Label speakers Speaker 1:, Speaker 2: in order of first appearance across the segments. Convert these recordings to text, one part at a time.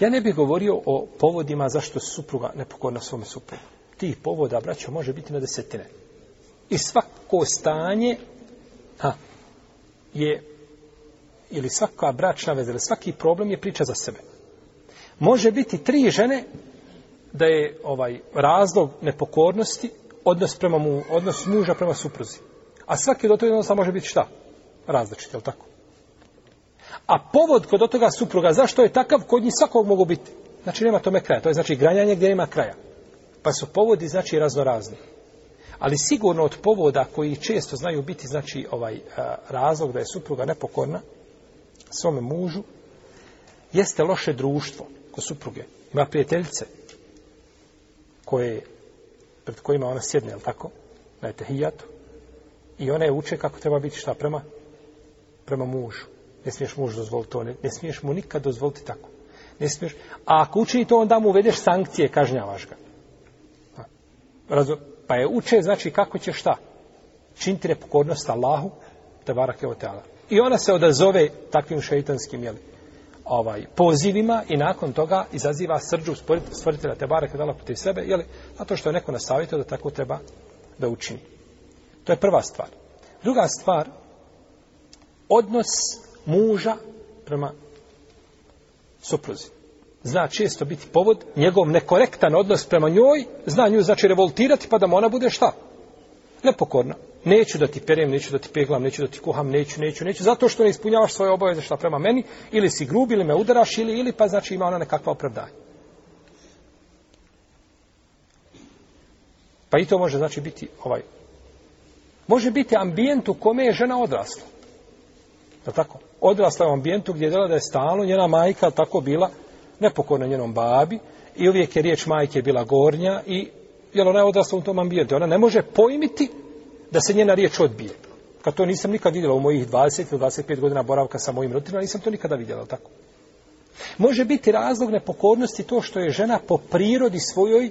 Speaker 1: Ja ne bih govorio o povodima zašto je supruga nepokorna svome suprugu. Tih povoda, braćo, može biti na desetine. I svako stanje je, ili svaka bračna veza, ili svaki problem je priča za sebe. Može biti tri žene da je ovaj razlog nepokornosti odnos prema mu, odnos muža prema supruzi. A svaki do toga odnosa može biti šta? Različit, jel tako? A povod kod toga supruga, zašto je takav, kod njih svakog mogu biti. Znači nema tome kraja, to je znači granjanje gdje nema kraja. Pa su povodi znači raznorazni. Ali sigurno od povoda koji često znaju biti znači ovaj razlog da je supruga nepokorna svome mužu jeste loše društvo kod supruge. Ima prijateljice koje, pred kojima ona sjedne, jel tako? Na etehijatu. I ona je uče kako treba biti šta prema, prema mužu. Ne smiješ muž dozvoliti to, ne, ne smiješ mu nikad dozvoliti tako. Ne smiješ, a ako učini to, onda mu uvedeš sankcije, kažnjavaš ga. Pa je uče, znači kako će šta? Činiti nepokornost Allahu, te barake o teala. I ona se odazove takvim šeitanskim, jeli, ovaj, pozivima i nakon toga izaziva srđu stvoritelja te barake dala protiv sebe, jeli, zato što je neko nasavjetio da tako treba da učini. To je prva stvar. Druga stvar, odnos muža prema supruzi. Zna često biti povod, njegov nekorektan odnos prema njoj, zna nju znači revoltirati pa da mu ona bude šta? Nepokorna. Neću da ti perem, neću da ti peglam, neću da ti kuham, neću, neću, neću, zato što ne ispunjavaš svoje obaveze šta prema meni, ili si grub, ili me udaraš, ili, ili pa znači ima ona nekakva opravdanja. Pa i to može znači biti ovaj. Može biti ambijent u kome je žena odrasla. Da tako? odrasla u ambijentu gdje je dala da je stalno njena majka tako bila nepokorna njenom babi i uvijek je riječ majke bila gornja i jel ona je odrasla u tom ambijentu. Ona ne može pojmiti da se njena riječ odbije. Kad to nisam nikad vidjela u mojih 20 ili 25 godina boravka sa mojim roditeljima, nisam to nikada vidjela, tako? Može biti razlog nepokornosti to što je žena po prirodi svojoj,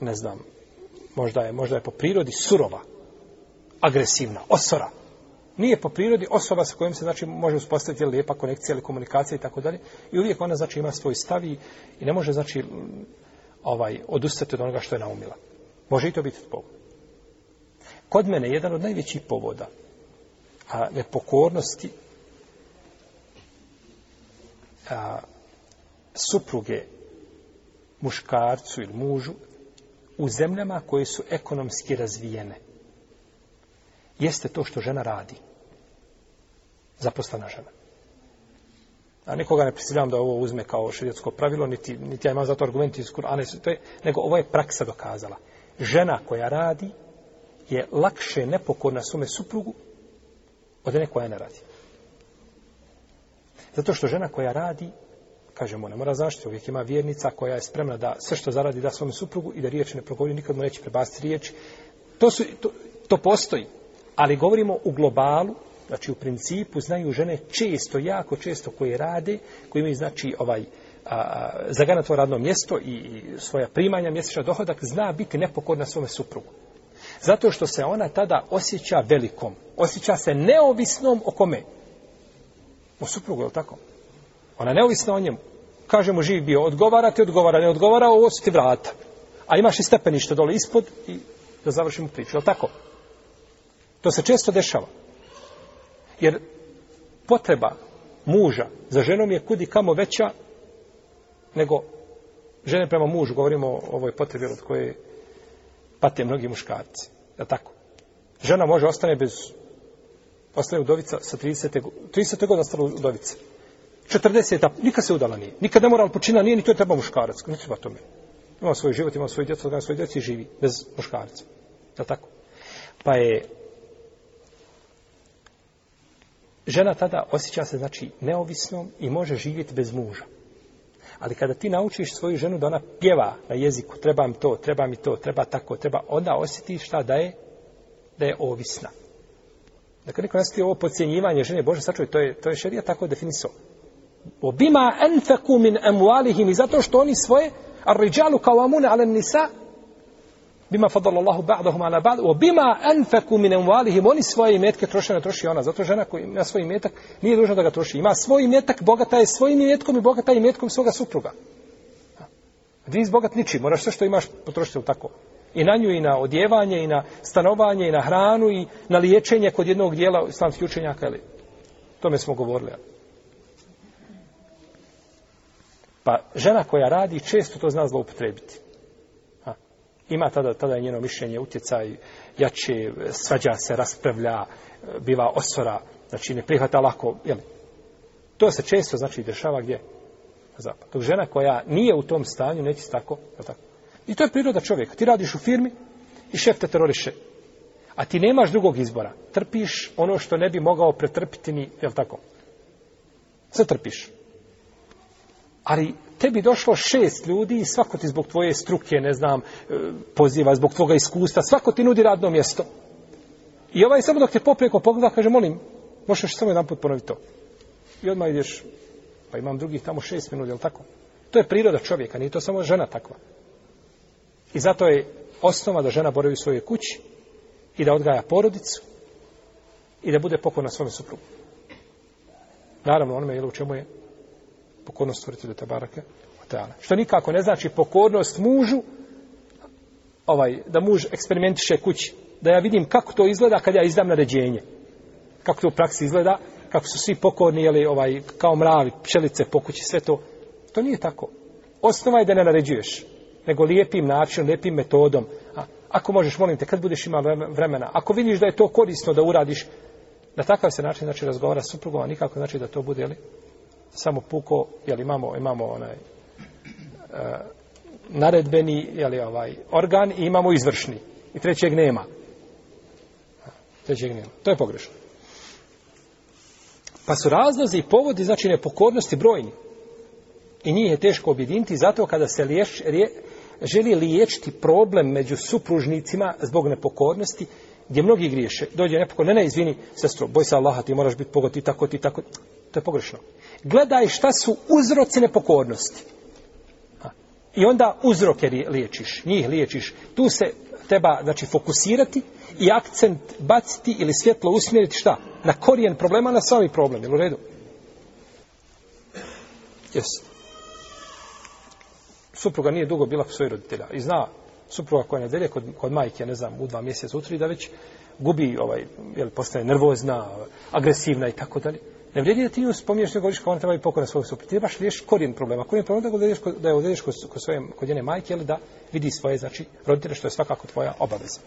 Speaker 1: ne znam, možda je, možda je po prirodi surova, agresivna, osora nije po prirodi osoba sa kojom se znači može uspostaviti lijepa konekcija ili komunikacija i tako dalje i uvijek ona znači ima svoj stav i, ne može znači ovaj odustati od onoga što je naumila. Može i to biti povod. Kod mene jedan od najvećih povoda a nepokornosti a, supruge muškarcu ili mužu u zemljama koje su ekonomski razvijene jeste to što žena radi zaposlena žena. A nikoga ne prisiljavam da ovo uzme kao širijetsko pravilo, niti, niti ja imam zato argument iz Kur'ana, to nego ovo je praksa dokazala. Žena koja radi je lakše nepokorna svome suprugu od one koja ne radi. Zato što žena koja radi, kažemo, ne mora zaštiti, uvijek ima vjernica koja je spremna da sve što zaradi da svome suprugu i da riječi ne progovori, nikad mu neće prebaciti riječ. To, su, to, to postoji, ali govorimo u globalu znači u principu znaju žene često, jako često koje rade, koje imaju znači ovaj a, zaganato radno mjesto i svoja primanja mjesečna dohodak zna biti nepokorna svome suprugu. Zato što se ona tada osjeća velikom. Osjeća se neovisnom o kome? O suprugu, je li tako? Ona neovisna o njemu. Kažemo živ bio, odgovara ti, odgovara, ne odgovara, ovo su ti vrata. A imaš i stepenište dole ispod i da završimo priču, je li tako? To se često dešava. Jer potreba muža za ženom je kudi kamo veća nego žene prema mužu. Govorimo o ovoj potrebi od koje pate mnogi muškarci. Je tako? Žena može ostane bez ostane udovica sa 30. 30. godina ostala udovica. 40. Nikad se udala nije. Nikad ne moral počina nije, ni to je treba muškarac. Ne treba tome. Ima svoj život, ima svoje djecu, da svoje djeci i živi bez muškarca. Je tako? Pa je Žena tada osjeća se, znači, neovisnom i može živjeti bez muža. Ali kada ti naučiš svoju ženu da ona pjeva na jeziku, treba mi to, treba mi to, treba tako, treba, onda osjetiš šta da je, da je ovisna. Dakle, neko nastoji ovo podcjenjivanje žene, Bože, sačuj, to je, to je šerija tako definiso. Obima enfeku min i zato što oni svoje, ar riđalu kao amune ale nisa, bima fadalallahu ba'dahum ala ba'd wa bima anfaku min amwalihim oni svoje imetke troše na troši ona zato žena koja ima svoj imetak nije dužna da ga troši ima svoj imetak bogata je svojim imetkom i bogata je imetkom svoga supruga a ti bogat ničim moraš sve što imaš potrošiti u tako i na nju i na odjevanje i na stanovanje i na hranu i na liječenje kod jednog dijela islamskih učenjaka O tome smo govorili pa žena koja radi često to zna zloupotrebiti ima tada, tada je njeno mišljenje, utjecaj jače, e, svađa se, raspravlja, e, biva osora, znači ne prihvata lako, jel? To se često, znači, dešava gdje? Na Žena koja nije u tom stanju, neće se tako, jel tako? I to je priroda čovjeka. Ti radiš u firmi i šef te teroriše. A ti nemaš drugog izbora. Trpiš ono što ne bi mogao pretrpiti ni, jel tako? Sve trpiš. Ali tebi došlo šest ljudi i svako ti zbog tvoje struke, ne znam, e, poziva, zbog tvoga iskustva, svako ti nudi radno mjesto. I ovaj samo dok te poprijeko pogleda, kaže, molim, možeš samo jedan put ponoviti to. I odmah ideš, pa imam drugih tamo šest minuta, jel tako? To je priroda čovjeka, nije to samo žena takva. I zato je osnova da žena boravi u svojoj kući i da odgaja porodicu i da bude pokorna svome suprugu. Naravno, onome je u čemu je Pokornost stvoritelju te barake. Što nikako ne znači pokornost mužu, ovaj, da muž eksperimentiše kući. Da ja vidim kako to izgleda kad ja izdam naređenje. Kako to u praksi izgleda, kako su svi pokorni, jeli, ovaj, kao mravi, pčelice po kući, sve to. To nije tako. Osnova je da ne naređuješ, nego lijepim načinom, lijepim metodom. A, ako možeš, molim te, kad budeš imao vremena, ako vidiš da je to korisno da uradiš, na takav se način znači razgovara s suprugom, a nikako znači da to bude, jeli, samo puko, jel imamo, imamo onaj e, naredbeni, ovaj, organ i imamo izvršni. I trećeg nema. Trećeg nema. To je pogrešno. Pa su razlozi i povodi, znači, nepokornosti brojni. I njih je teško objediniti zato kada se liješ, želi liječiti problem među supružnicima zbog nepokornosti, gdje mnogi griješe. Dođe nepokornost, ne, ne, izvini, sestro, boj se Allaha, ti moraš biti pogod, ti tako, ti tako. To je pogrešno. Gledaj šta su uzroci nepokornosti. I onda uzroke liječiš, njih liječiš. Tu se treba znači, fokusirati i akcent baciti ili svjetlo usmjeriti šta? Na korijen problema, na sami problem. Jel u redu? Jes. Supruga nije dugo bila svojih roditelja. I zna supruga koja nedelje kod, kod majke, ne znam, u dva mjeseca utri da već gubi, ovaj, jel, postaje nervozna, agresivna i tako dalje. Ne vrijedi da ti nju spominješ, nego govoriš kao on treba i pokora svog supruga. Ti trebaš riješiti korijen problema. Korijen problema da, odrediš, da je odrediš kod, kod, kod njene majke, ili da vidi svoje, znači, roditelje, što je svakako tvoja obaveza.